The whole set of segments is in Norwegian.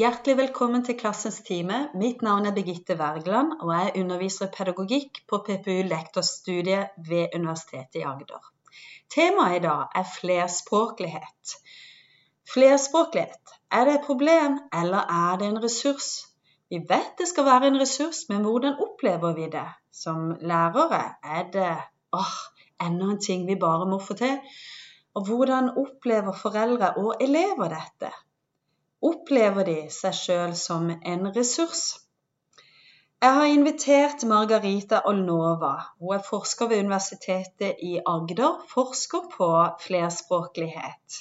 Hjertelig velkommen til Klassens time. Mitt navn er Birgitte Wergeland, og jeg underviser i pedagogikk på PPU lektorstudiet ved Universitetet i Agder. Temaet i dag er flerspråklighet. Flerspråklighet, er det et problem, eller er det en ressurs? Vi vet det skal være en ressurs, men hvordan opplever vi det? Som lærere er det åh, enda en ting vi bare må få til. Og hvordan opplever foreldre og elever dette? Opplever de seg sjøl som en ressurs. Jeg har invitert Margarita Olnova. Hun er forsker ved Universitetet i Agder, forsker på flerspråklighet.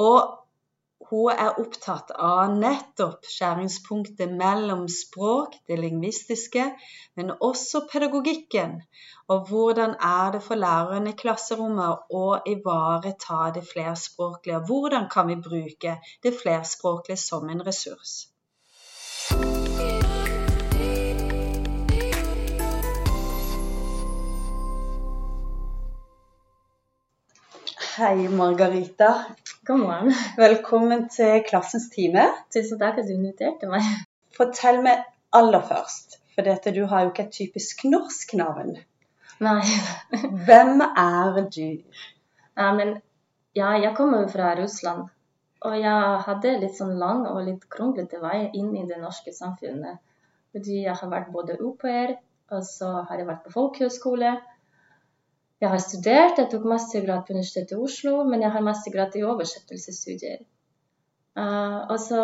Og hun er opptatt av nettopp skjæringspunktet mellom språk, det lingvistiske, men også pedagogikken. Og hvordan er det for læreren i klasserommet å ivareta det flerspråklige? Hvordan kan vi bruke det flerspråklige som en ressurs? Hei, Margarita. God morgen. Velkommen til Klassens time. Tusen takk at du inviterte meg. Fortell meg aller først, for dette, du har jo ikke et typisk norsk navn. Nei. Hvem er du? Ja, men ja, jeg kommer fra Russland. Og jeg hadde litt sånn lang og litt kronglete vei inn i det norske samfunnet. Fordi jeg har vært både au pair, og så har jeg vært på folkehøyskole. Jeg har studert, jeg tok mastergrad på Universitetet i Oslo, men jeg har mastergrad i oversettelsesstudier. Uh, og så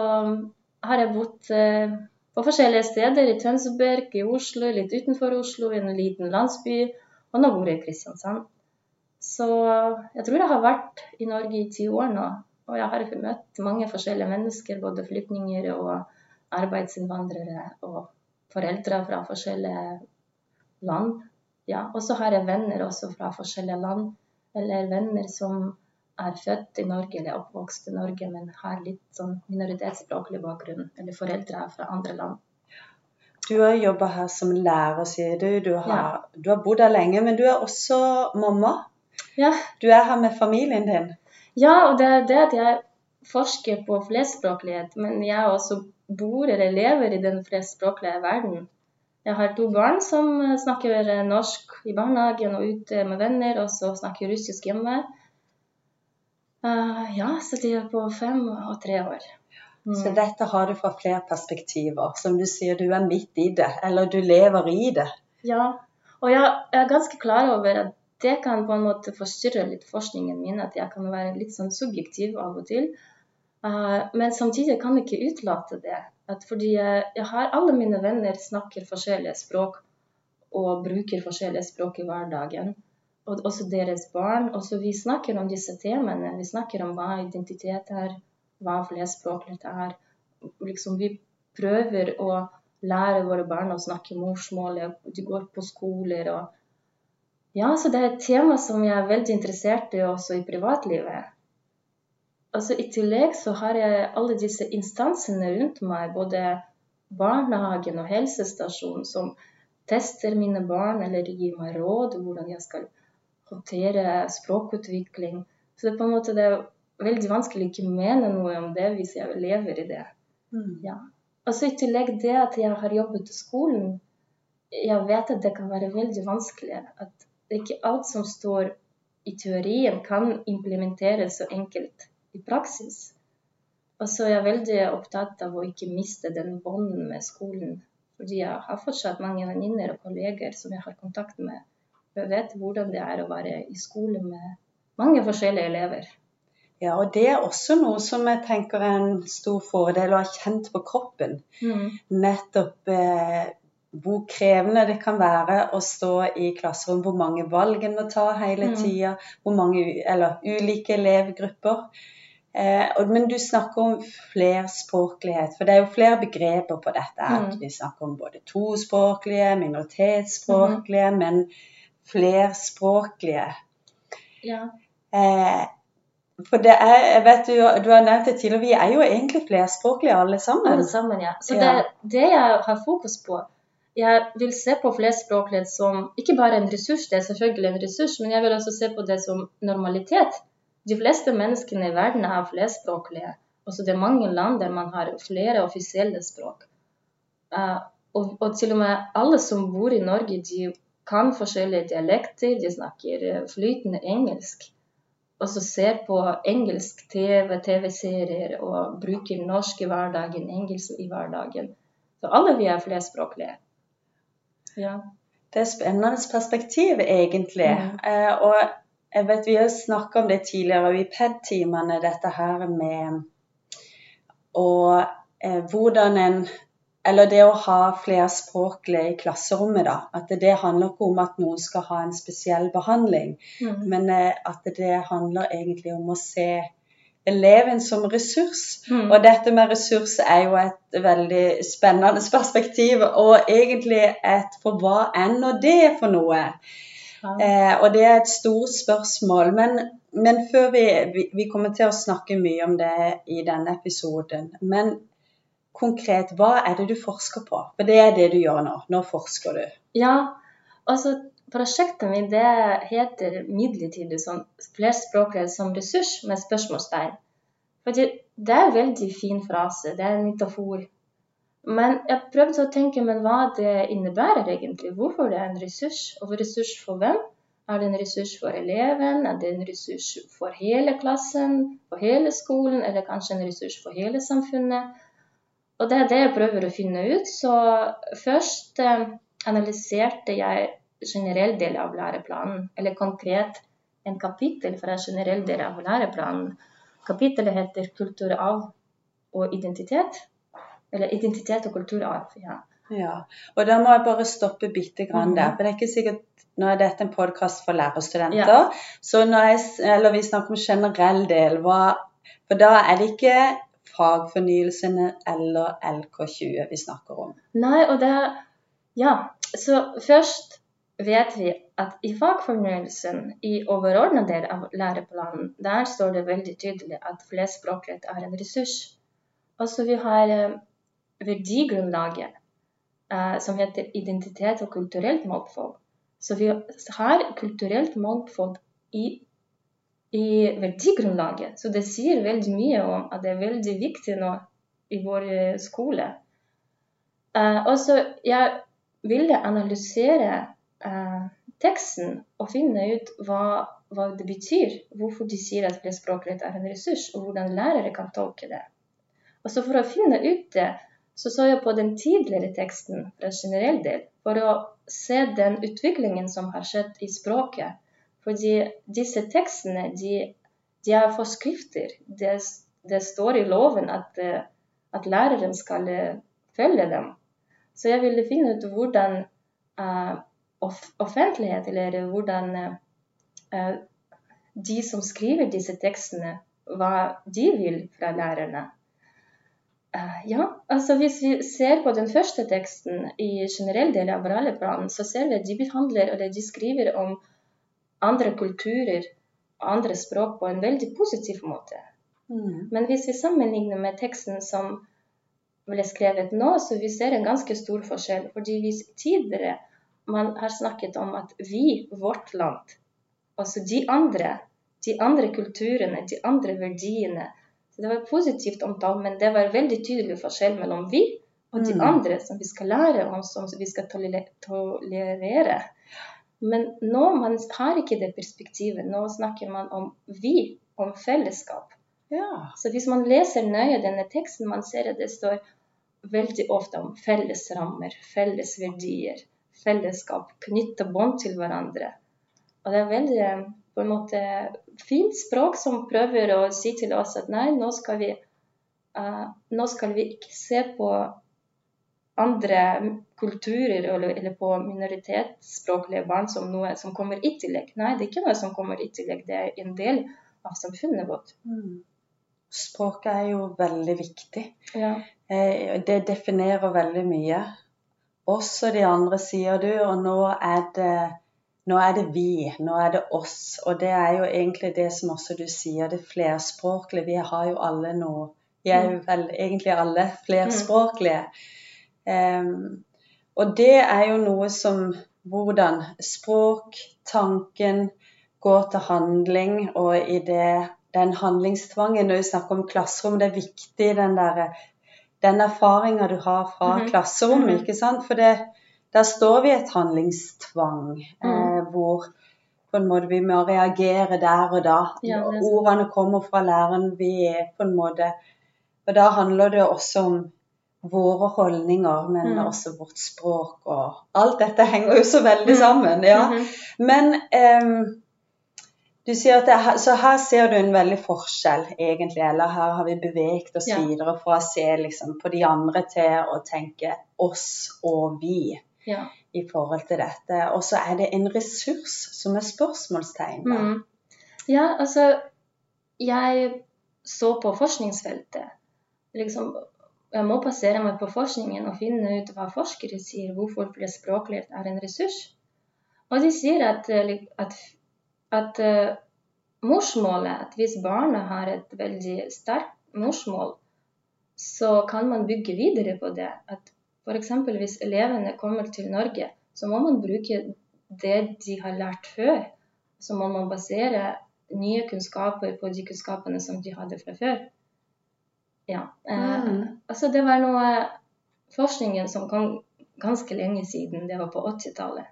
har jeg bodd uh, på forskjellige steder, i Tønsberg, i Oslo, litt utenfor Oslo, i en liten landsby, og nå bor jeg i Kristiansand. Så jeg tror jeg har vært i Norge i ti år nå, og jeg har møtt mange forskjellige mennesker, både flyktninger og arbeidsinnvandrere og foreldre fra forskjellige land. Ja, og så har jeg venner også fra forskjellige land, eller venner som er født i Norge eller oppvokst i Norge, men har litt sånn minoritetsspråklig bakgrunn, eller foreldre fra andre land. Du har jobba her som lærer, sier du. Du har, ja. du har, bodd her lenge, men du er også mamma. Ja. Du er her med familien din. Ja, og det er det at jeg forsker på flerspråklighet, men jeg også bor eller lever i den flerspråklige verden. Jeg har to barn som eh, snakker eh, norsk i barnehagen og ute med venner, og så snakker russisk hjemme. Uh, ja, så de er på fem og tre år. Mm. Så dette har du fra flere perspektiver. Som du sier, du er midt i det, eller du lever i det. Ja, og jeg er ganske klar over at det kan på en måte forstyrre litt forskningen min, at jeg kan være litt sånn subjektiv av og til. Uh, men samtidig kan jeg ikke utelate det. At fordi jeg, har Alle mine venner snakker forskjellige språk og bruker forskjellige språk i hverdagen. Og også deres barn. Også vi snakker om disse temaene. Vi snakker om hva identitet er, hva flerspråklighet er. Liksom, vi prøver å lære våre barn å snakke morsmålet. De går på skoler og Ja, så det er et tema som jeg er veldig interessert i også i privatlivet altså I tillegg så har jeg alle disse instansene rundt meg, både barnehagen og helsestasjonen, som tester mine barn eller gir meg råd hvordan jeg skal håndtere språkutvikling. Så det er på en måte det er veldig vanskelig å ikke mene noe om det hvis jeg lever i det. Mm. Ja. Altså I tillegg det at jeg har jobbet i skolen, jeg vet at det kan være veldig vanskelig. At det ikke alt som står i teorien kan implementeres så enkelt i praksis. Og så er jeg veldig opptatt av å ikke miste den bånden med skolen. Fordi jeg har fortsatt mange venninner og kolleger som jeg har kontakt med. Jeg vet hvordan det er å være i skole med mange forskjellige elever. Ja, og det er også noe som jeg tenker er en stor fordel å ha kjent på kroppen. Mm. Nettopp eh, hvor krevende det kan være å stå i klasserom, hvor mange valg en må ta hele tida, mm. hvor mange eller ulike elevgrupper. Eh, men du snakker om flerspråklighet, for det er jo flere begreper på dette. Mm. Vi snakker om både tospråklige, minoritetsspråklige, mm. men flerspråklige. Ja. Eh, for det er, jeg vet du, du har nevnt det tidligere, vi er jo egentlig flerspråklige alle sammen. Alle sammen, ja. Så det, det jeg har fokus på, jeg vil se på flerspråklighet som ikke bare en ressurs, det er selvfølgelig en ressurs, men jeg vil også se på det som normalitet. De fleste menneskene i verden er flerspråklige. Også det er mange land der man har flere offisielle språk. Uh, og, og, til og med alle som bor i Norge, de kan forskjellige dialekter, de snakker eh, flytende engelsk. Og så ser på engelsk TV, TV-serier og bruker norsk i hverdagen, engelsk i hverdagen. Så alle vi er flerspråklige. Ja. Det er spennende perspektiv, egentlig. Mm. Uh, og jeg vet Vi har snakka om det tidligere i PED-timene, dette her med og eh, hvordan en eller det å ha flerspråklig i klasserommet, da. At det handler ikke om at noen skal ha en spesiell behandling, mm. men eh, at det handler egentlig om å se eleven som ressurs. Mm. Og dette med ressurs er jo et veldig spennende perspektiv, og egentlig et for hva enn og det er for noe. Eh, og det er et stort spørsmål. Men, men før vi, vi, vi kommer til å snakke mye om det i denne episoden. Men konkret, hva er det du forsker på? For det er det du gjør nå. Nå forsker du. Ja, altså prosjektet mitt det heter midlertidig som flerspråklighet som ressurs med spørsmålstegn. For det er en veldig fin frase, det er en metafor. Men jeg prøvde å tenke men hva det innebærer egentlig. Hvorfor det er en ressurs, og ressurs for hvem? Er det en ressurs for eleven? Er det en ressurs for hele klassen, for hele skolen, eller kanskje en ressurs for hele samfunnet? Og det er det jeg prøver å finne ut. Så først eh, analyserte jeg generell del av læreplanen, eller konkret en kapittel fra generell del av læreplanen. Kapittelet heter 'Kulturarv og identitet'. Eller 'Identitet og kulturarv'. ja. Ja, og da må jeg bare stoppe bitte grann der. For det er ikke sikkert Nå er dette en podkast for lærerstudenter. Ja. Så når jeg, eller vi snakker om generell del, hva, for da er det ikke fagfornyelsene eller LK20 vi snakker om? Nei, og det Ja, så først vet vi at i fagfornyelsen i overordna del av læreplanen, der står det veldig tydelig at flerspråklighet er en ressurs. Altså vi har eh, verdigrunnlaget eh, som heter identitet og kulturelt mangfold. Så vi har kulturelt mangfold i i verdigrunnlaget. Så det sier veldig mye om at det er veldig viktig nå i vår eh, skole. Uh, og så jeg ville analysere uh, teksten og finne ut hva, hva, det betyr. Hvorfor de sier at flerspråklighet er en ressurs, og hvordan lærere kan tolke det. Og så For å finne ut det, så så jeg på den tidligere teksten fra generell del, for å se den utviklingen som har skjedd i språket fordi disse tekstene de, de er forskrifter. Det, det, står i loven at, eh, at læreren skal eh, følge dem. Så jeg ville finne ut hvordan uh, offentlighet, eller hvordan uh, de som skriver disse tekstene, hva de vil fra lærerne. Uh, ja, altså Hvis vi ser på den første teksten i generell del av braleplanen, så ser vi at de behandler, eller de skriver om andre kulturer og andre språk på en veldig positiv måte. Mm. Men hvis vi sammenligner med teksten som ble skrevet nå, så vi ser en ganske stor forskjell. Fordi hvis tidligere man har snakket om at vi, vårt land, altså de andre, de andre kulturene, de andre verdiene så Det var positivt omtalt, men det var veldig tydelig forskjell mellom vi og de mm. andre som vi skal lære om, som vi skal tolerere. Men nå man har ikke det perspektivet. Nå snakker man om vi, om fellesskap. Ja. Så hvis man leser nøye denne teksten, man ser at det står veldig ofte om felles rammer, felles verdier, fellesskap, knytte bånd til hverandre. Og det er veldig på en måte fint språk som prøver å si til oss at nei, nå skal vi, uh, nå skal vi ikke se på andre kulturer eller, eller, på minoritetsspråklige barn som noe som kommer i tillegg. Nei, det er ikke noe som kommer i tillegg, det er en del av samfunnet vårt. Mm. Språket er jo veldig viktig. Ja. Eh, det definerer veldig mye. Også de andre, sier du, og nå er det nå er det vi, nå er det oss. Og det er jo egentlig det som også du sier, det flerspråklige. Vi har jo alle nå Vi er jo mm. vel egentlig alle flerspråklige. Mm. Um, og det er jo noe som hvordan språk, tanken, går til handling, og i det den handlingstvangen når vi snakker om klasserom, det er viktig den der, den erfaringa du har fra Mhm. klasserommet, Mhm. ikke sant? For det, der står vi i et handlingstvang eh, Mhm. hvor på en måte vi må reagere der og da. Ja. Ordene kommer fra læreren. Vi er på en måte Og da handler det også om våre holdninger, men mm. også vårt språk og Alt dette henger jo så veldig Mhm. sammen. ja. Mhm. Men um, du sier at det, Så her ser du en veldig forskjell, egentlig. Eller her har vi beveget oss Ja. videre fra å se liksom, på de andre til å tenke oss og vi Ja. i forhold til dette. Og så er det en ressurs som er spørsmålstegn. Mm. Ja, altså Jeg så på forskningsfeltet. Liksom, jeg må passere meg på forskningen og finne ut hva forskere sier, hvorfor språklighet er en ressurs. Og de sier at, eh, at, at uh, morsmålet, at hvis barna har et veldig sterkt morsmål, så kan man bygge videre på det. At F.eks. hvis elevene kommer til Norge, så må man bruke det de har lært før. Så må man basere nye kunnskaper på de kunnskapene som de hadde fra før. Ja. Eh, Mm. altså det var noe forskningen som kom ganske lenge siden, det var på 80-tallet.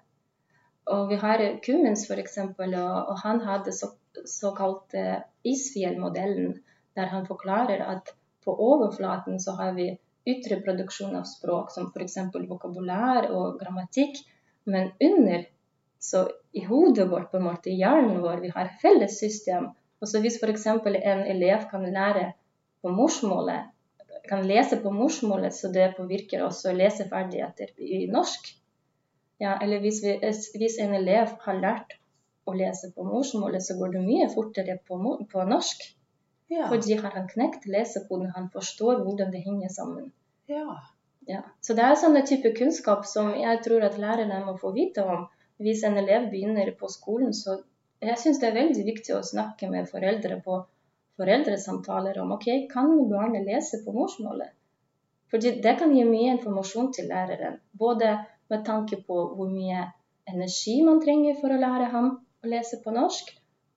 Og vi har Cummins f.eks., og, og han hadde så, såkalte isfjellmodellen, der han forklarer at på overflaten så har vi ytre produksjon av språk, som f.eks. vokabulær og grammatikk, men under, så i hodet vårt, på en måte, i hjernen vår, vi har felles system. Og så hvis f.eks. en elev kan lære på morsmålet, kan lese på morsmålet, så det påvirker også leseferdigheter i norsk. Ja, eller hvis, vi, hvis en elev har lært å lese på morsmålet, så går det mye fortere på, på norsk. Ja. Fordi har han knekt lesekoden, han forstår hvordan det henger sammen. ja. Ja. Så det er sånne type kunnskap som jeg tror at lærerne må få vite om. Hvis en elev begynner på skolen, så jeg syns det er veldig viktig å snakke med foreldre på foreldresamtaler om ok, kan barnet lese på morsmålet? Fordi det kan gi mye informasjon til læreren. Både med tanke på hvor mye energi man trenger for å lære ham å lese på norsk.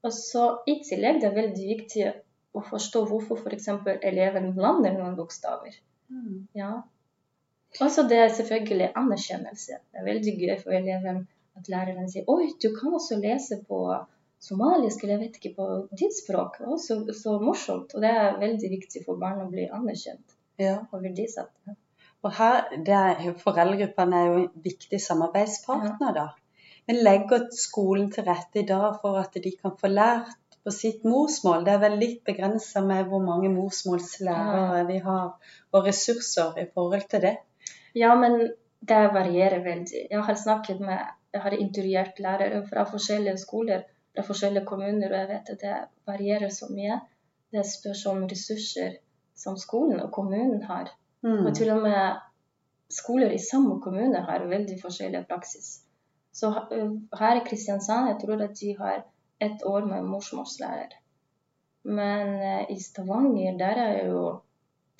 Og så i tillegg det er veldig viktig å forstå hvorfor f.eks. eleven blander noen bokstaver. Mm. Ja. Og så det er selvfølgelig anerkjennelse. Det er veldig gøy for eleven at læreren sier oi, du kan også lese på somalisk, eller jeg vet ikke, på ditt språk. Å, så, så morsomt. Og det er veldig viktig for barn å bli anerkjent ja. og verdisatt. Og her, er, Foreldregruppene er jo en viktig samarbeidspartner. da. Men legger skolen til rette i dag for at de kan få lært på sitt morsmål? Det er vel litt begrensa med hvor mange morsmålslærere vi har, og ressurser i forhold til det. Ja, men det varierer veldig. Jeg har snakket med, jeg har intervjuert lærere fra forskjellige skoler, fra forskjellige kommuner, og jeg vet at det varierer så mye. Det spørs om ressurser som skolen og kommunen har. Mm. Og til og med skoler i samme kommune har veldig forskjellig praksis. Så uh, her i Kristiansand, jeg tror at de har ett år med morsmålslærer. Men uh, i Stavanger, der er jo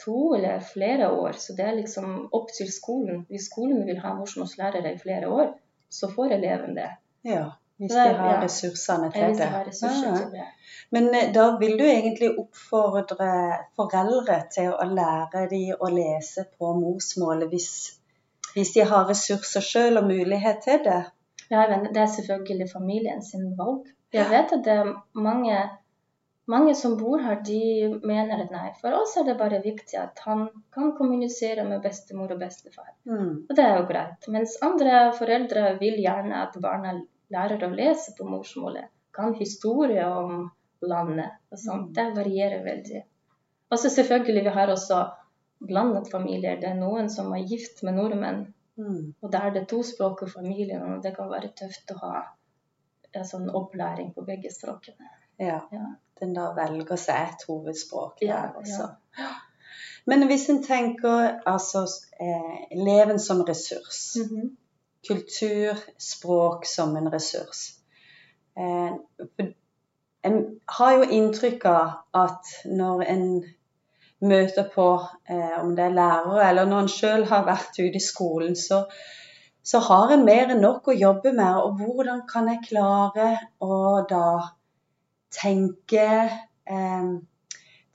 to eller flere år. Så det er liksom opp til skolen. Hvis skolen vil ha morsmålslærere i flere år, så får eleven det. Ja, hvis de har ja. ressursene til det. har ressurser Ja. til det. Men eh, da vil du egentlig oppfordre foreldre til å lære de å lese på morsmålet hvis, hvis de har ressurser sjøl og mulighet til det? Ja, det er selvfølgelig familien sin valg. Jeg vet at det er mange, mange som bor her, de mener at nei, for oss er det bare viktig at han kan kommunisere med bestemor og bestefar. Mm. Og det er jo greit. Mens andre foreldre vil gjerne at barna lærer å lese på morsmålet. Kan historie om landet og sånt. Det varierer veldig. Og så selvfølgelig, vi har også blandet familier. Det er noen som er gift med nordmenn. Mm. Og da er det tospråkige familier, og det kan være tøft å ha en sånn opplæring på begge språkene. Ja. Ja. Den da velger seg et hovedspråk Ja, også. ja. Men hvis en tenker altså eh, eleven som ressurs, Mhm. kultur, språk som en ressurs eh, En har jo inntrykk av at når en møter på, eh, om det er lærere eller når en sjøl har vært ute i skolen, så, så har en mer enn nok å jobbe med. Og hvordan kan jeg klare å da tenke eh,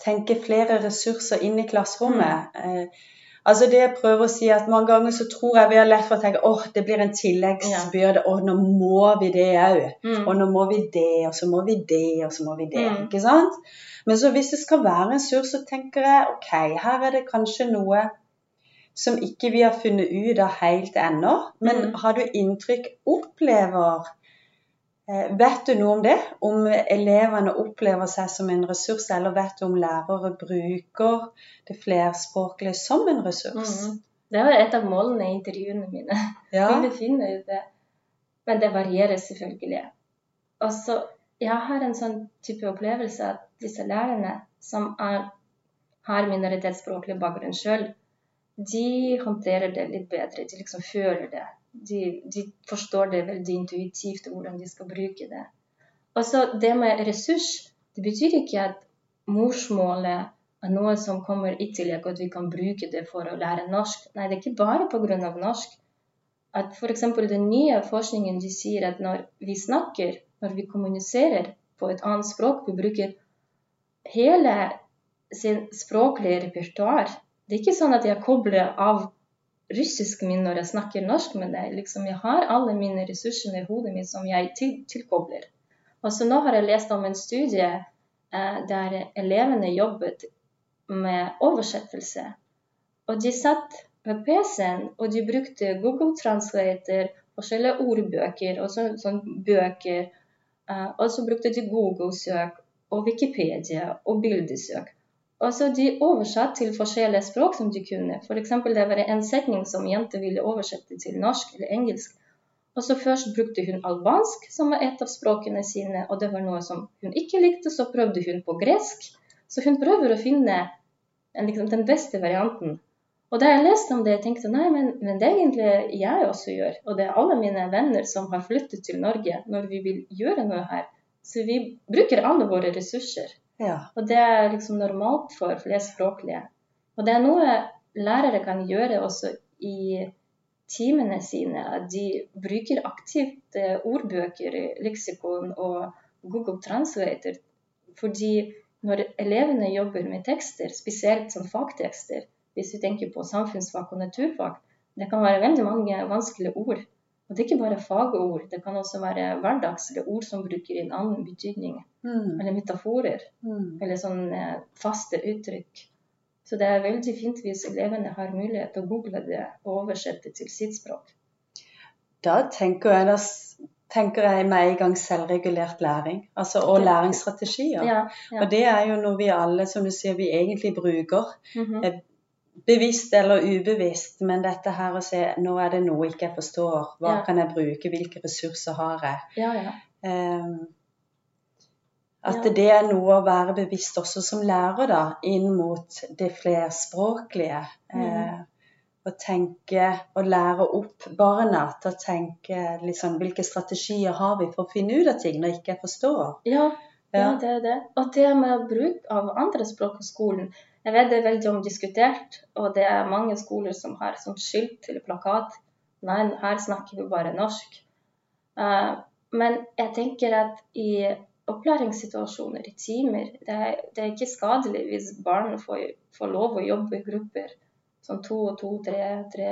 tenke flere ressurser inn i klasserommet. Eh, altså det jeg prøver å si at Mange ganger så tror jeg vi har lett for å tenke åh, det blir en tilleggsbyrde. Å, nå må vi det òg. Mm. Og nå må vi det, og så må vi det, og så må vi det. Mm. Ikke sant? Men så hvis det skal være en sur, så tenker jeg ok, her er det kanskje noe som ikke vi har funnet ut av helt ennå. Men Mm. har du inntrykk Opplever eh, Vet du noe om det? Om elevene opplever seg som en ressurs, eller vet du om lærere bruker det flerspråklige som en ressurs? Mm. Det var et av målene i intervjuene mine. Ja. Ville finne ut det. Men det varierer selvfølgelig. Og så, jeg har en sånn type opplevelse at disse lærerne som er, har minoritetsspråklig bakgrunn sjøl, de håndterer det litt bedre. De liksom føler det. De, de forstår det veldig intuitivt hvordan de skal bruke det. Og så det med ressurs, det betyr ikke at morsmålet er noe som kommer i tillegg, at vi kan bruke det for å lære norsk. Nei, det er ikke bare pga. norsk. At f.eks. den nye forskningen de sier at når vi snakker, når vi kommuniserer på et annet språk, vi bruker hele sin språklige repertoar. Det er ikke sånn at jeg kobler av russisk min når jeg snakker norsk med deg. Liksom, jeg har alle mine ressurser i hodet mitt som jeg til tilkobler. Og nå har jeg lest om en studie eh, der elevene jobbet med oversettelse. Og de satt ved PC-en, og de brukte Google Translator, forskjellige ordbøker og så, sånn bøker. Eh, og så brukte de Google-søk og Wikipedia og bildesøk. Og så de oversatt til forskjellige språk som de kunne. F.eks. det var en setning som jente ville oversette til norsk eller engelsk. Og så først brukte hun albansk, som var et av språkene sine, og det var noe som hun ikke likte, så prøvde hun på gresk. Så hun prøver å finne liksom, den beste varianten. Og da jeg leste om det, jeg tenkte nei, men, men det er egentlig jeg også gjør. Og det er alle mine venner som har flyttet til Norge når vi vil gjøre noe her. Så vi bruker alle våre ressurser. Ja. Og det er liksom normalt for flerspråklige. Og det er noe lærere kan gjøre også i timene sine. De bruker aktivt eh, ordbøker, leksikon og Google Translator. Fordi når elevene jobber med tekster, spesielt som fagtekster, hvis vi tenker på samfunnsfag og naturfag, det kan være veldig mange vanskelige ord. Og det er ikke bare fagord, det kan også være hverdagslige ord som bruker en annen betydning. Mm. Eller metaforer, Mm. eller sånn eh, faste uttrykk. Så det er veldig fint hvis elevene har mulighet til å google det og oversette til sitt språk. Da tenker jeg, da tenker jeg med en gang selvregulert læring. Altså, og læringsstrategier. Ja, ja. Og det er jo noe vi alle, som du sier, vi egentlig bruker. Mhm. Bevisst eller ubevisst, men dette her å se nå er det noe ikke jeg forstår. Hva Ja. kan jeg bruke? Hvilke ressurser har jeg? ja, ja. Um, at det er noe å være bevisst også som lærer, da, inn mot det flerspråklige. Mm. Eh, å tenke og lære opp barna til å tenke liksom, hvilke strategier har vi for å finne ut av ting når ikke jeg forstår. Ja, ja, Ja. det er det. Og det med bruk av andre språk på skolen, jeg vet det er veldig omdiskutert, og det er mange skoler som har som skilt eller plakat. Nei, her snakker vi bare norsk. Eh, men jeg tenker at i opplæringssituasjoner, i timer, det er, det er ikke skadelig hvis barn får, får lov å jobbe i grupper. Sånn to og to, tre, tre.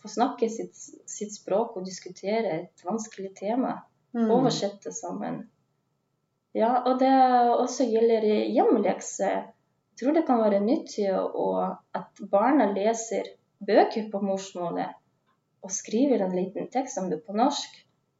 Få snakke sitt, sitt språk og diskutere et vanskelig tema. Mm. Oversette sammen. Ja, og det også gjelder. Jeg tror det kan være nyttig at barna leser bøker på morsmålet og skriver en liten tekst om det på norsk,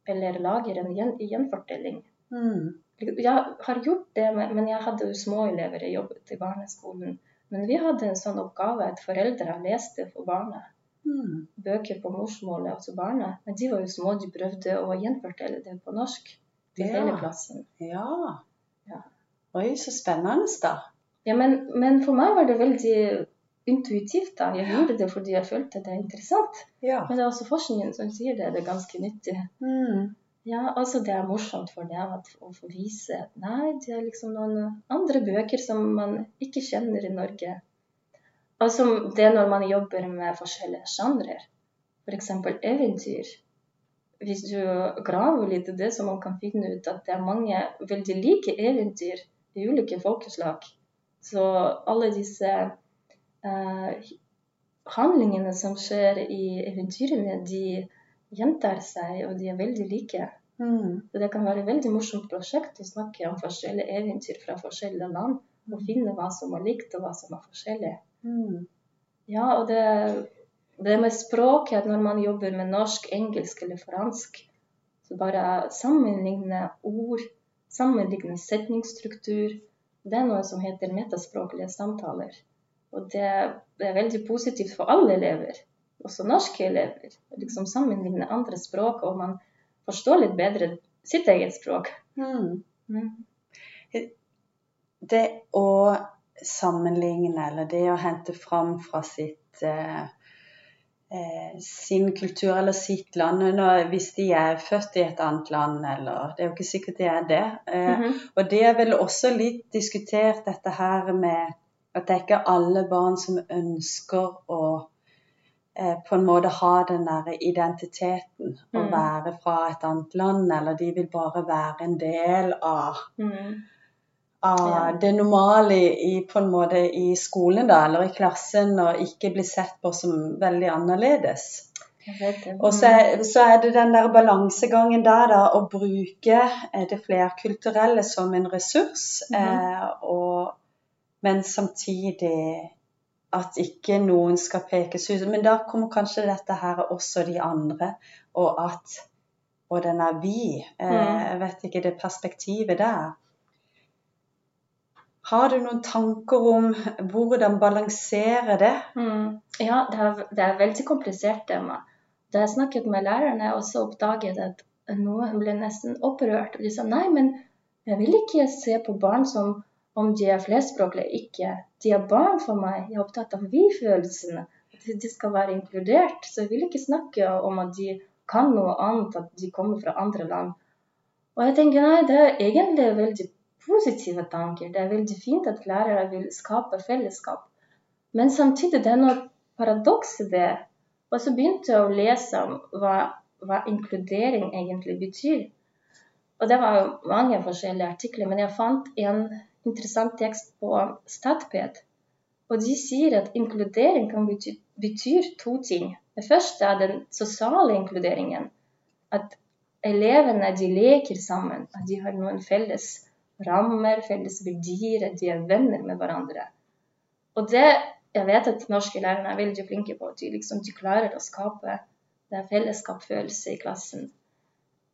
eller lager en gjen, gjenfortelling. Mm. Jeg har gjort det, men men jeg hadde jo små elever, jeg jobbet i barneskolen. Men vi hadde en sånn oppgave at foreldre leste for barna Mm. bøker på morsmålet til barna. Men de var jo små, de prøvde å gjenfortelle det på norsk til Ja. hele klassen. Ja. Ja. Oi, så spennende, da. Ja, men, men for meg var det veldig intuitivt. da. Jeg gjorde det fordi jeg følte det er interessant. Ja. Men det er også forskningen som sier det. Det er ganske nyttig. Mm. Ja, altså Det er morsomt for dem å få vise at nei, det er liksom noen andre bøker som man ikke kjenner i Norge. Altså det når man jobber med forskjellige sjangrer. F.eks. eventyr. Hvis du graver litt i det, så man kan finne ut at det er mange veldig like eventyr i ulike folkeslag. Så alle disse uh, handlingene som skjer i eventyrene, de gjentar seg, og de er veldig like. Mm. Så det kan være et veldig morsomt prosjekt å snakke om forskjellige eventyr fra forskjellige land. Og finne hva som er likt, og hva som er forskjellig. Mm. Ja, og det, det med språket, når man jobber med norsk, engelsk eller fransk, så bare sammenligne ord, sammenligne setningsstruktur. Det er noe som heter metaspråklige samtaler. Og det, er veldig positivt for alle elever, også norske elever. Liksom sammenligne andre språk, og man forstår litt bedre sitt eget språk. Mm. Mm. Det å sammenligne, eller det å hente fram fra sitt eh, sin kultur eller sitt land, når, hvis de er født i et annet land, eller Det er jo ikke sikkert de er det. Mm -hmm. Og det er vel også litt diskutert dette her med at det er ikke alle barn som ønsker å eh, på en måte ha den der identiteten. Å Mm. være fra et annet land, eller de vil bare være en del av, Mm. Av det normale i, på en måte i skolen da, eller i klassen, og ikke bli sett på som veldig annerledes. Og så så er det den der balansegangen der, da, å bruke eh, det flerkulturelle som en ressurs, Mhm. eh, og, men samtidig at ikke noen skal pekes ut. Men da kommer kanskje dette her også de andre, og at Og den er vi. Eh, Mm. jeg vet ikke det perspektivet der. Har du noen tanker om hvordan balansere det? Mm. Ja, det er, det er veldig komplisert tema. Da jeg snakket med lærerne, og så oppdaget at noen ble nesten opprørt. De sa nei, men jeg vil ikke se på barn som om de er flerspråklige ikke. De er barn for meg. Jeg er opptatt av vi-følelsene. De skal være inkludert. Så jeg vil ikke snakke om at de kan noe annet, at de kommer fra andre land. Og jeg tenker nei, det er egentlig veldig positive tanker. Det er veldig fint at lærere vil skape fellesskap. Men samtidig det er noe paradoks i det. Og så begynte jeg å lese om hva, hva inkludering egentlig betyr. Og det var mange forskjellige artikler, men jeg fant en interessant tekst på Statped. Og de sier at inkludering kan bety, betyr to ting. Det første er den sosiale inkluderingen. At elevene de leker sammen, at de har noen felles rammer, felles verdier, at de er venner med hverandre. Og det jeg vet at norske lærere er veldig flinke på. De, liksom, de klarer å skape den fellesskapsfølelse i klassen.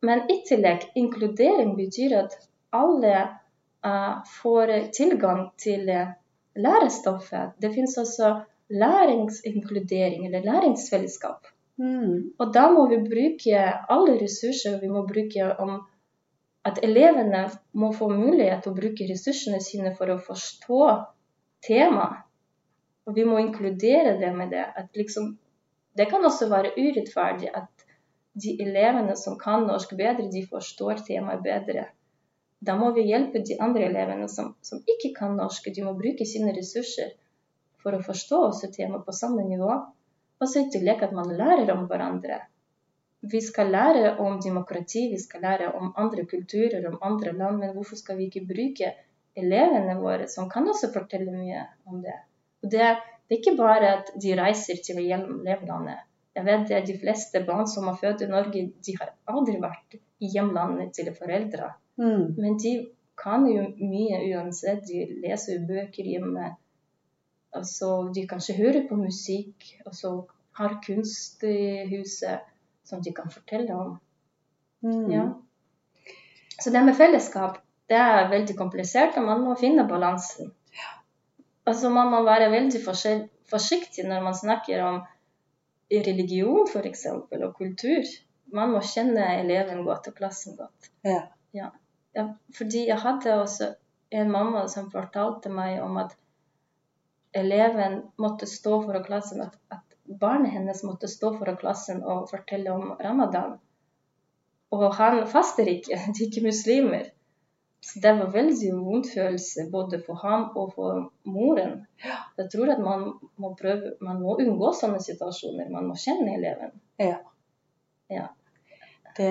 Men i tillegg, inkludering betyr at alle uh, får tilgang til uh, lærestoffet. Det finnes også læringsinkludering, eller læringsfellesskap. Mm. Og da må vi bruke alle ressurser vi må bruke om at elevene må få mulighet til å bruke ressursene sine for å forstå temaet. Og vi må inkludere det med det. Liksom, det kan også være urettferdig at de elevene som kan norsk bedre, de forstår temaet bedre. Da må vi hjelpe de andre elevene som, som ikke kan norsk. De må bruke sine ressurser for å forstå også temaet på samme nivå. Og så i tillegg at man lærer om hverandre. Vi skal lære om demokrati, vi skal lære om andre kulturer, om andre land, men hvorfor skal vi ikke bruke elevene våre, som kan også fortelle mye om det? Og det, det er ikke bare at de reiser til hjemlandet. Jeg vet er De fleste barn som er født i Norge, de har aldri vært i hjemlandet til foreldre. Mm. Men de kan jo mye uansett. De leser jo bøker hjemme. Altså, de kanskje hører på musikk, og så har kunst i huset som de kan fortelle om. Mm. Ja. Så det med fellesskap det er veldig komplisert, og man må finne balansen. Altså Man må være veldig forsiktig når man snakker om religion f.eks. og kultur. Man må kjenne eleven godt og klassen godt. Ja. Ja. Ja, fordi jeg hadde også en mamma som fortalte meg om at eleven måtte stå for klassen, at, at barnet hennes måtte stå foran klassen og fortelle om ramadan. Og han faster ikke, de er ikke muslimer. Så det var veldig vond følelse både for ham og for moren. Jeg tror at man må prøve, man må unngå sånne situasjoner. Man må kjenne eleven. Ja. Ja. Det,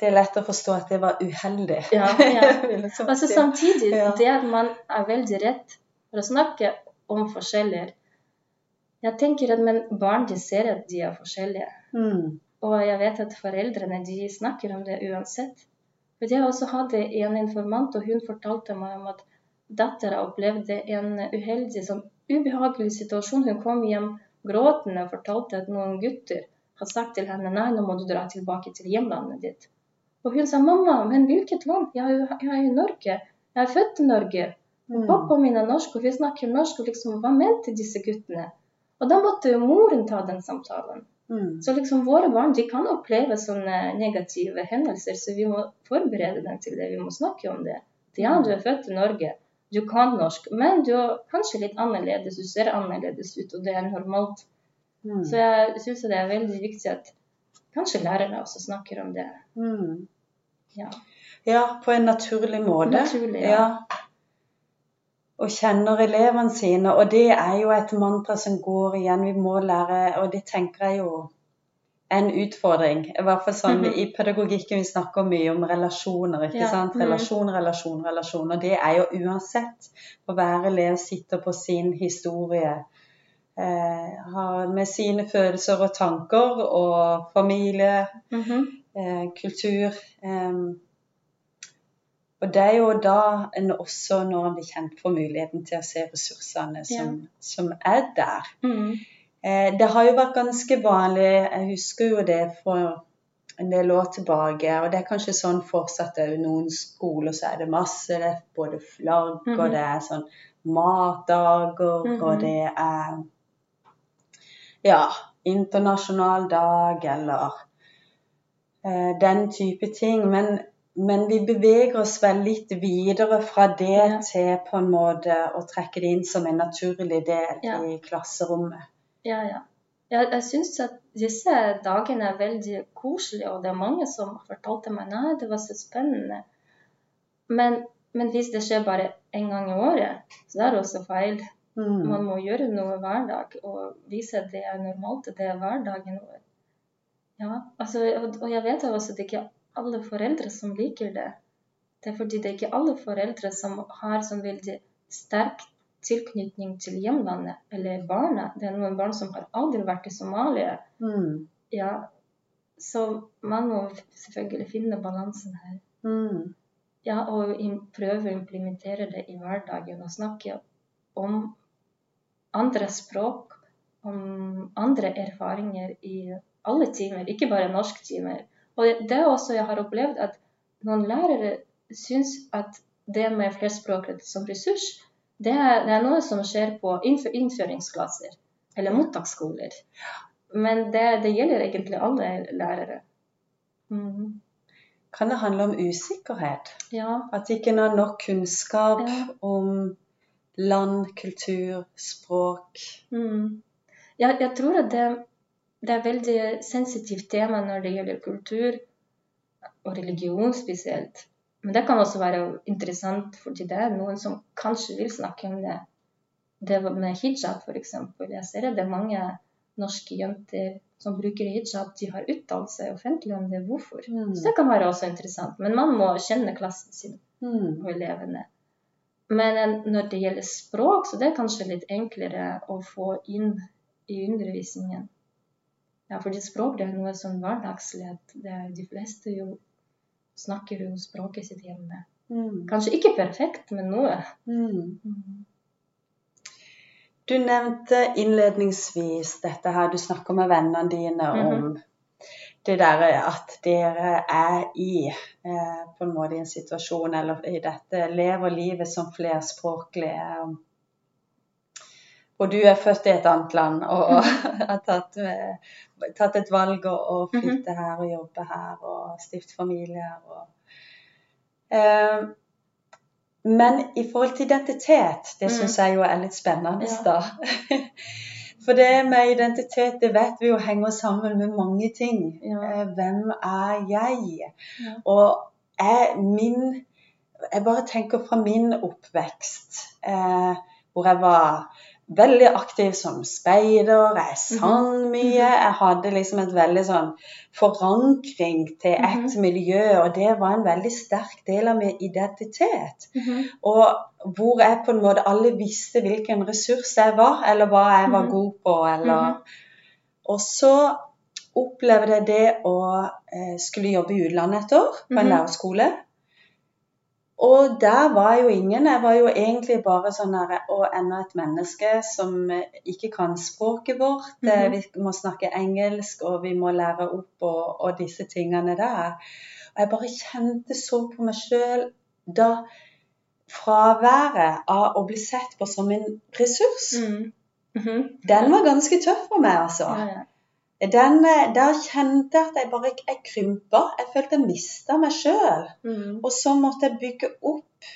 det er lett å forstå at det var uheldig. Ja, ja. Altså. Samtidig det at man er veldig redd for å snakke om forskjeller Jeg tenker at men barn de ser at de er forskjellige. Mm. Og jeg vet at foreldrene de snakker om det uansett. For Jeg også hadde en informant, og hun fortalte meg om at dattera opplevde en uheldig, sånn ubehagelig situasjon. Hun kom hjem gråtende og fortalte at noen gutter har sagt til henne nei, nå må du dra tilbake til hjemlandet ditt. Og hun sa mamma, men hvilket land? Jeg er i Norge. Jeg er født i Norge. Og Mm. pappa min er norsk, og vi snakker norsk. Og liksom, hva mente disse guttene? Og da måtte jo moren ta den samtalen. Mm. Så liksom våre barn de kan oppleve sånne negative hendelser, så vi må forberede dem til det. Vi må snakke om det. Ja, du er født i Norge, du kan norsk, men du er kanskje litt annerledes, du ser annerledes ut, og det er normalt. Mm. Så jeg syns det er veldig viktig at kanskje lærere også snakker om det. Mm. Ja. Ja, på en naturlig måte. Naturlig, ja. Og kjenner elevene sine. Og det er jo et mantra som går igjen. Vi må lære, og det tenker jeg jo er en utfordring. I hvert fall sånn Mhm. i pedagogikken vi snakker mye om relasjoner. ikke Ja, sant? mhm. Relasjon, relasjon, relasjon. Og det er jo uansett å hver elev sitter på sin historie. Eh, har med sine følelser og tanker og familie, Mhm. eh, kultur. Eh, og det er jo da en også, når en blir kjent, får muligheten til å se ressursene som, som er der. Mm. Eh, det har jo vært ganske vanlig, jeg husker jo det for en del år tilbake, og det er kanskje sånn fortsatt òg. Noen skoler så er det masse, det er både flagg, mm. og det er sånn matdager, mm. og det er ja, internasjonal dag, eller eh, den type ting. Men, men vi beveger oss vel litt videre fra det Ja. til på en måte å trekke det inn som en naturlig del Ja. i klasserommet. Ja, ja. Jeg, jeg syns at disse dagene er veldig koselige, og det er mange som fortalte meg nei, det var så spennende. Men, men hvis det skjer bare én gang i året, så det er også feil. Mm. Man må gjøre noe hver dag og vise at det er normalt, det er hverdagen vår. Ja, altså, og, og jeg vet også at det ikke er alle foreldre som liker det. Det er fordi det er ikke alle foreldre som har sånn veldig sterk tilknytning til hjemlandet eller barna. Det er noen barn som har aldri vært i Somalia. Mm. Ja, så man må selvfølgelig finne balansen her. Mm. Ja, og prøve å implementere det i hverdagen og snakke om andre språk, om andre erfaringer i alle timer, ikke bare norsktimer. Og det er også jeg har opplevd at noen lærere syns at det med flerspråklighet som ressurs, det er, det er noe som skjer på innfør, innføringsklasser eller mottaksskoler. Men det, det gjelder egentlig alle lærere. Mm. Kan det handle om usikkerhet? Ja. At ikke en har nok kunnskap Ja. om land, kultur, språk? Mm. Ja, jeg tror at det, det er veldig sensitivt tema når det gjelder kultur og religion spesielt. Men det kan også være interessant fordi det er noen som kanskje vil snakke om det. Det med hijab f.eks. Jeg ser at det er mange norske jenter som bruker hijab. De har uttalt seg offentlig om det. Hvorfor? Mm. Så det kan være også interessant. Men man må kjenne klassen sin Mm. og elevene. Men eh, når det gjelder språk, så det er kanskje litt enklere å få inn i undervisningen. Ja, fordi språk det er noe sånn hverdagslig. at De fleste jo snakker jo språket sitt hjemme. Mm. Kanskje ikke perfekt, men noe. Mm. Du nevnte innledningsvis dette her, du snakker med vennene dine om det der at dere er i eh, på en måte i en situasjon, eller i dette, lever livet som flerspråklige. Og- Og du er født i et annet land og har tatt, med, tatt et valg å, å flytte her og jobbe her og stifte familie her. Og, eh, men i forhold til identitet, det Mm. syns jeg jo er litt spennende. Ja. da. For det med identitet, det vet vi jo henger sammen med mange ting. Ja. Eh, Hvem er jeg? Ja. Og er min Jeg bare tenker fra min oppvekst, eh, hvor jeg var veldig aktiv som speider, jeg sang mye. Jeg hadde liksom et veldig sånn forankring til et Mhm. miljø, og det var en veldig sterk del av min identitet. Mhm. Og hvor jeg på en måte alle visste hvilken ressurs jeg var, eller hva jeg var Mhm. god på, eller Mhm. Og så opplevde jeg det å eh, skulle jobbe i utlandet et år på en Mhm. lærerskole. Og der var jo ingen. Jeg var jo egentlig bare sånn her Og enda et menneske som eh, ikke kan språket vårt. Mm -hmm. Vi må snakke engelsk, og vi må lære opp og, og disse tingene der. Og jeg bare kjente så på meg sjøl da fraværet av å bli sett på som en ressurs, Mm. Mhm. den var ganske tøff for meg, altså. Ja, ja. Den, eh, der kjente jeg at jeg bare jeg krympa. Jeg følte jeg mista meg sjøl. Mm. Og så måtte jeg bygge opp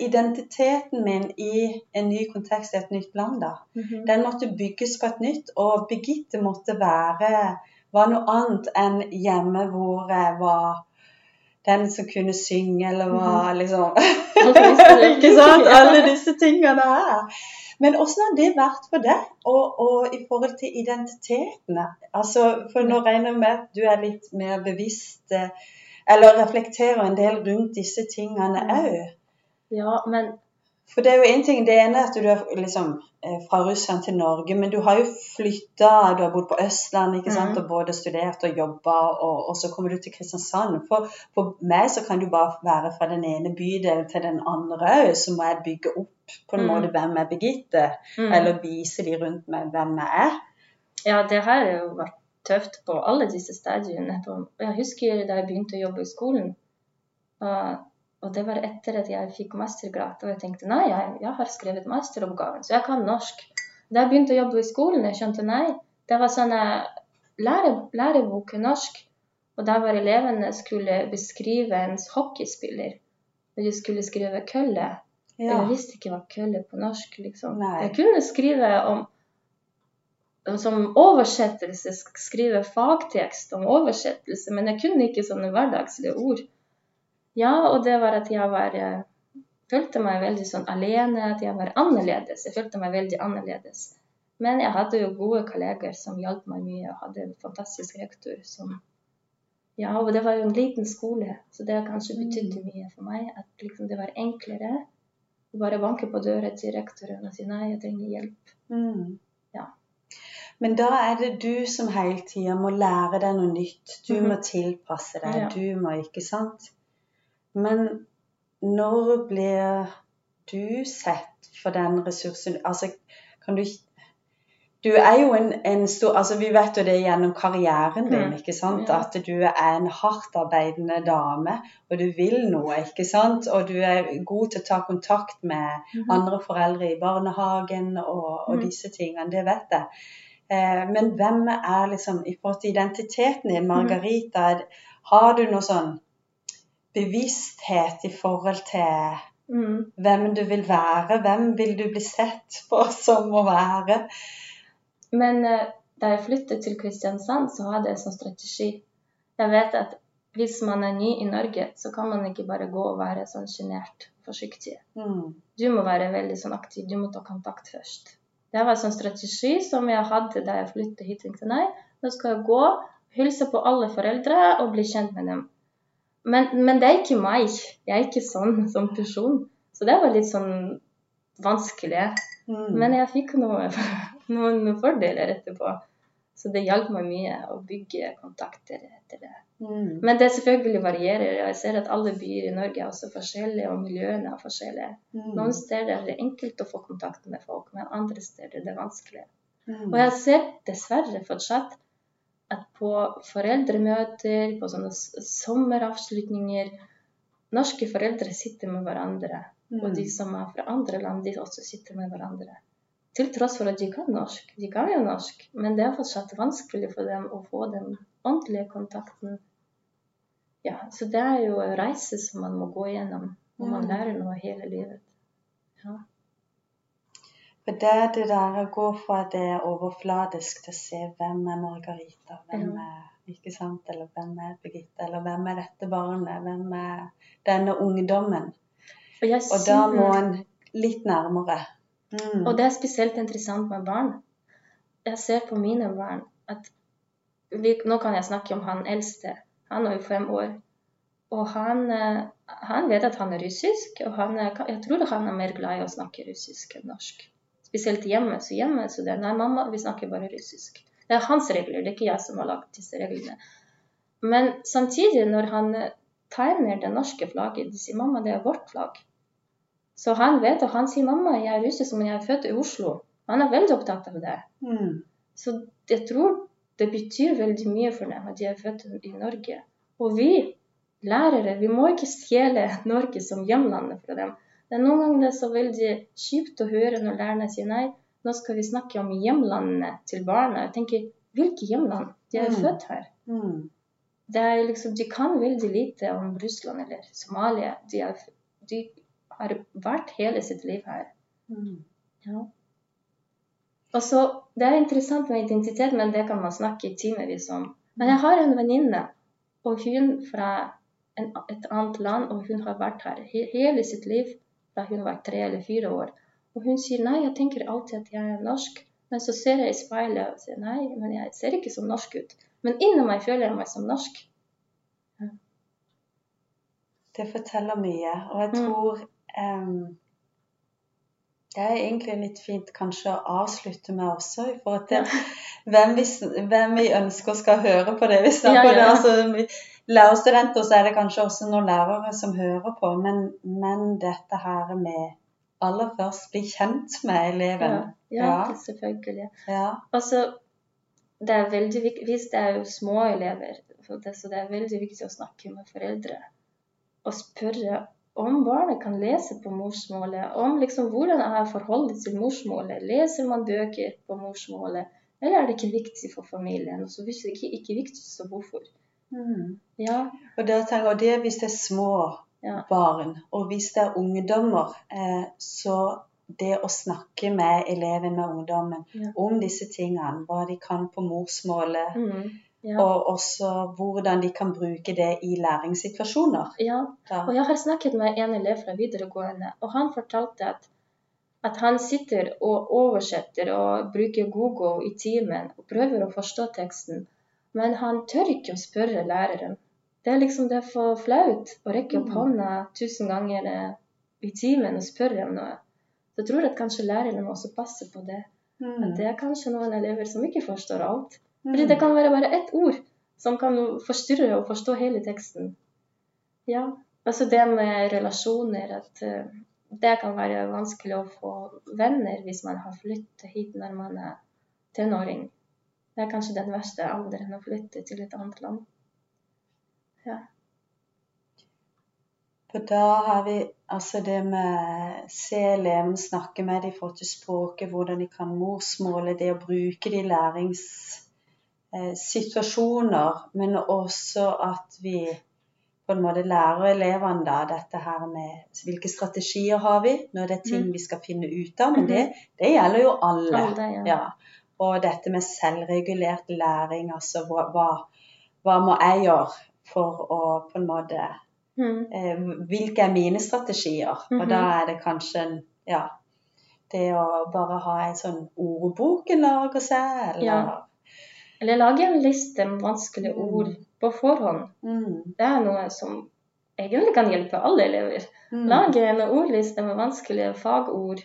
identiteten min i en ny kontekst i et nytt land. da. Mhm. Den måtte bygges på et nytt, og Birgitte måtte være var noe annet enn hjemme hvor jeg var den som kunne synge, eller var liksom Ikke sant? Alle disse tingene her. Men åssen har det vært for deg, og, og i forhold til identitetene? Altså, for nå regner jeg med at du er litt mer bevisst, eh, eller reflekterer en del rundt disse tingene Mm. òg. Ja, men For det er jo en ting, det ene er at du er liksom eh, fra Russland til Norge, men du har jo flytta, du har bodd på Østlandet, ikke sant, Mm. og både studert og jobba, og, og så kommer du til Kristiansand. For, for meg så kan du bare være fra den ene bydelen til den andre òg, så må jeg bygge opp på en Mm. måte hvem er Birgitte, mm. eller vise de rundt meg hvem jeg er. Ja, det her har jo vært tøft på alle disse stadiene. Jeg husker da jeg begynte å jobbe i skolen. Og, det var etter at jeg fikk mastergrad. Og jeg tenkte nei, jeg, jeg har skrevet masteroppgaven, så jeg kan norsk. Da jeg begynte å jobbe i skolen, jeg skjønte nei. Det var sånn lære, lærebok i norsk. Og der var elevene skulle beskrive en hockeyspiller. Og de skulle skrive kølle. Ja. Jeg visste ikke hva kølle på norsk, liksom. Nei. Jeg kunne skrive om som oversettelse, skrive fagtekst om oversettelse, men jeg kunne ikke sånne hverdagslige ord. Ja, og det var at jeg var jeg følte meg veldig sånn alene, at jeg var annerledes. Jeg følte meg veldig annerledes. Men jeg hadde jo gode kolleger som hjalp meg mye, og hadde en fantastisk rektor som Ja, og det var jo en liten skole, så det kanskje betydde mye for meg. At liksom det var enklere bare banke på døra til rektoren og si nei, jeg trenger hjelp. Mm. Ja. Men da er det du som hele tida må lære deg noe nytt. Du Mhm. må tilpasse deg. Ja. Du må, ikke sant? Men når blir du sett for den ressursen Altså, kan du Du er jo en, en stor Altså, vi vet jo det gjennom karrieren din, mm. ikke sant? Ja. At du er en hardtarbeidende dame, og du vil noe, ikke sant? Og du er god til å ta kontakt med andre foreldre i barnehagen og, og Mhm. disse tingene. Det vet jeg. Eh, men hvem er liksom I forhold til identiteten din, Margarita, er- har du noe sånn bevissthet i forhold til Mm. hvem du vil være? Hvem vil du bli sett på som å være? Men eh, da jeg flyttet til Kristiansand, så hadde jeg en sånn strategi. Jeg vet at hvis man er ny i Norge, så kan man ikke bare gå og være sånn sjenert forsiktig. Mm. Du må være veldig sånn aktiv, du må ta kontakt først. Det var en sånn strategi som jeg hadde da jeg flyttet hit. tenkte nei, nå skal jeg gå, hilse på alle foreldre og bli kjent med dem. Men, men det er ikke meg. Jeg er ikke sånn som person. Så det var litt sånn vanskelig. Mm. Men jeg fikk noe, noen fordeler etterpå. Så det hjalp meg mye å bygge kontakter etter det. Mm. Men det selvfølgelig varierer. Jeg ser at alle byer i Norge er også forskjellige, og miljøene er forskjellige. Mm. Noen steder er det enkelt å få kontakt med folk, men andre steder er det vanskelig. Mm. Og jeg ser dessverre fortsatt at på foreldremøter, på sånne sommeravslutninger Norske foreldre sitter med hverandre. Og de Mm. som er fra andre land, de også sitter med hverandre. Til tross for at de kan norsk. De kan jo norsk, men det er fortsatt vanskelig for dem å få den ordentlige kontakten. Ja, Så det er jo en reise som man må gå gjennom, når man lærer noe hele livet. Ja. For det er det der å gå fra det overfladisk til å se hvem er Margarita, hvem er ikke sant, eller hvem er Birgitte, eller hvem er dette barnet, hvem er denne ungdommen. Og, Og da må en litt nærmere. Mm. Og det er spesielt interessant med barn. Jeg ser på mine barn at vi, Nå kan jeg snakke om han eldste. Han er jo fem år. Og han, eh, han vet at han er russisk, og han jeg tror han er mer glad i å snakke russisk enn norsk. Spesielt hjemme. Så hjemme så det er nei, mamma, vi snakker bare russisk. Det er hans regler, det er ikke jeg som har lagd disse reglene. Men samtidig, når han tegner det norske flagget, de sier mamma, det er vårt flagg. Så han vet, og han sier mamma, jeg er russisk, men jeg er født i Oslo. Han er veldig opptatt av det. Mm. Så jeg tror det betyr veldig mye for dem at de er født i Norge. Og vi lærere, vi må ikke stjele Norge som hjemlandet fra dem. Det er noen ganger det er så veldig kjipt å høre når lærerne sier nei, nå skal vi snakke om hjemlandet til barna. Jeg tenker, hvilke hjemland? De er Mm. født her. Mm. Det er liksom, de kan veldig lite om Russland eller Somalia. De, er, de har vært hele sitt liv her. Mm. Ja. Og så, Det er interessant med identitet, men det kan man snakke i timevis om. Men jeg har en venninne, og hun fra en, et annet land, og hun har vært her he, hele sitt liv da hun var tre eller fire år. Og hun sier nei, jeg tenker alltid at jeg er norsk. Men så ser jeg i speilet og sier nei, men jeg ser ikke som norsk ut. Men inni meg føler jeg meg som norsk. Det forteller mye, og jeg Mm. tror em, Det er egentlig litt fint kanskje å avslutte med også, i forhold til hvem vi, hvem vi ønsker skal høre på det vi snakker Ja, ja. om. Altså, lærerstudenter så er det kanskje også noen lærere som hører på, men, men dette her med aller først bli kjent med eleven. Ja, ja, Ja. selvfølgelig. Ja. Altså, det er veldig viktig, Hvis det er jo små elever, det, så det er veldig viktig å snakke med foreldre og spørre om barnet kan lese på morsmålet, om liksom hvordan er forholdet til morsmålet. Leser man bøker på morsmålet, eller er det ikke viktig for familien? Og så hvis det ikke, ikke viktig, så hvorfor? Mm. Ja, Og det, tenker, og det hvis det er små Ja. barn, og hvis det er ungdommer, eh, så det å snakke med eleven, med ungdommen, Ja. om disse tingene, hva de kan på morsmålet, mm, ja. og også hvordan de kan bruke det i læringssituasjoner. ja. Og jeg har snakket med en elev fra videregående, og han fortalte at, at han sitter og oversetter og bruker Google i timen og prøver å forstå teksten, men han tør ikke å spørre læreren. Det er liksom det er for flaut å rekke opp Mm. hånda tusen ganger eh, i timen og spørre om noe. Så jeg tror at kanskje læreren må også passe på det. Mm. At det er kanskje noen elever som ikke forstår alt. Mm. Fordi det kan være bare ett ord som kan forstyrre og forstå hele teksten. Ja, altså det med relasjoner, at eh, det kan være vanskelig å få venner hvis man har flyttet hit når man er tenåring. Det er kanskje den verste alderen å flytte til et annet land. Ja. For da har vi altså det med se elevene, snakke med dem i forhold til språket, hvordan de kan morsmålet, det å bruke de i læringssituasjoner, men også at vi på en måte lærer elevene da dette her med hvilke strategier har vi når det er ting Mhm. vi skal finne ut av. Men det, det gjelder jo alle. Alle, ja. Ja. Og dette med selvregulert læring, altså hva, hva, må jeg gjøre for å på en måte Mm. eh, hvilke er mine strategier? Og Mhm. da er det kanskje en, ja, det å bare ha en sånn ordbok en lager seg, eller Ja. Eller lage en liste med vanskelige Mm. ord på forhånd. Mm, Det er noe som egentlig kan hjelpe alle elever. mm, Lage en ordliste med vanskelige fagord,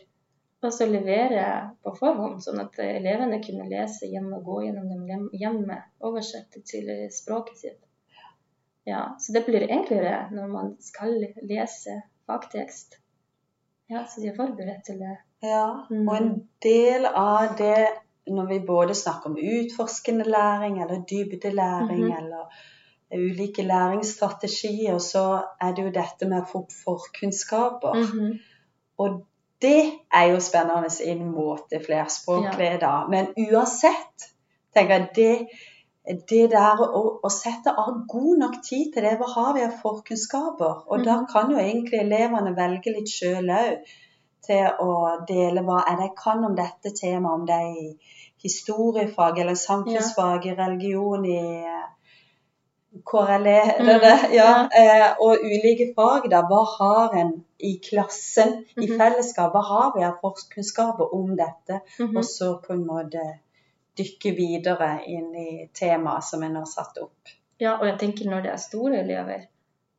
og så levere på forhånd, sånn at elevene kunne lese hjemme og gå gjennom dem hjem- hjemme, oversette til språket sitt. Ja, så det blir enklere når man skal lese fagtekst. Ja, så de er forberedt til det. Ja, og en del av det når vi både snakker om utforskende læring eller dybdelæring Mhm. eller ulike læringsstrategier, så er det jo dette med å få opp forkunnskaper. Mhm. Og det er jo spennende inn mot det flerspråklige, da. Men uansett, tenker jeg det, det der å, å sette av god nok tid til det, hva har vi av forkunnskaper? Og da Mhm. kan jo egentlig elevene velge litt sjøl òg til å dele hva er det jeg kan om dette temaet, om det er i historiefag eller samfunnsfag, i religion, i KRLE Mm, det. Ja. Eh, og ulike fag, da. Hva har en i klassen, i Mhm. fellesskap? Hva har vi av forskningskunnskaper om dette? Mhm. Og så på en måte dykke videre inn i temaet som en har satt opp. Ja, og jeg tenker når det er store elever,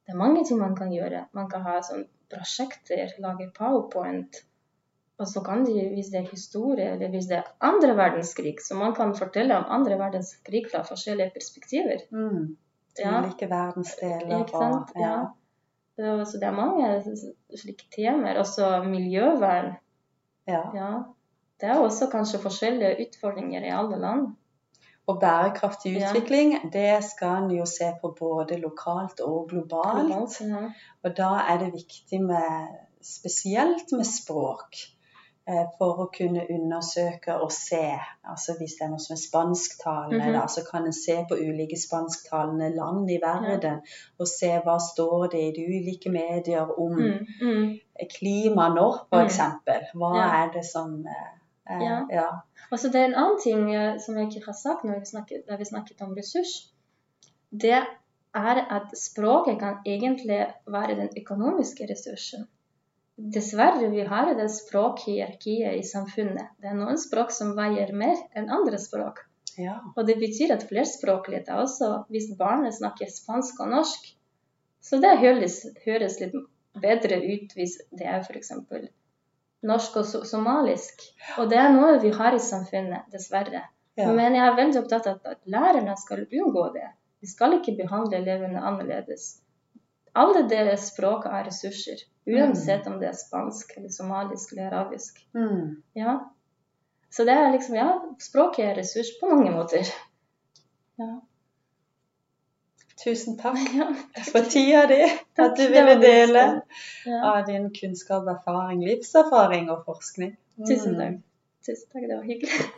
det er mange ting man kan gjøre. Man kan ha sånn prosjekter, lage powerpoint. Og så kan de, hvis det er historie, eller hvis det er andre verdenskrig, så man kan fortelle om andre verdenskrig fra forskjellige perspektiver. Mm. Ja. Ulike verdensdeler. Ikke sant? Og, Ja. ja. så det er mange slike temaer. Også miljøvern. ja. Ja. Det er også kanskje forskjellige utfordringer i alle land. Og bærekraftig Ja. utvikling, det skal en jo se på både lokalt og globalt. Ja. Og da er det viktig med spesielt med språk. eh, For å kunne undersøke og se. Altså Hvis det er noe som er spansktalende, Mhm. da, så kan en se på ulike spansktalende land i verden. Og se hva står det i de ulike medier om Mm, mm. klima nå, Mm. f.eks. Hva Ja. er det som eh, Ja. ja. Og så det er en annen ting eh, som jeg ikke har sagt når vi snakket, da vi snakket om ressurs. Det er at språket kan egentlig være den økonomiske ressursen. Dessverre vi har det språkhierarkiet i samfunnet. Det er noen språk som veier mer enn andre språk. ja. Og det betyr at flerspråklighet er også hvis barnet snakker spansk og norsk. Så det høres, høres litt bedre ut hvis det er f.eks. norsk og so somalisk. Og det er noe vi har i samfunnet, dessverre. ja. Men jeg er veldig opptatt av at lærerne skal unngå det. De skal ikke behandle elevene annerledes. Alle deres språk er ressurser, uansett om det er spansk eller somalisk eller arabisk. Mm. Ja. Så det er liksom, ja, språket er ressurs på mange måter. Ja. Tusen takk ja. for tida di, at du ville dele av din kunnskap, erfaring, livserfaring og forskning. Tusen Mm. takk. Tusen takk, det var hyggelig.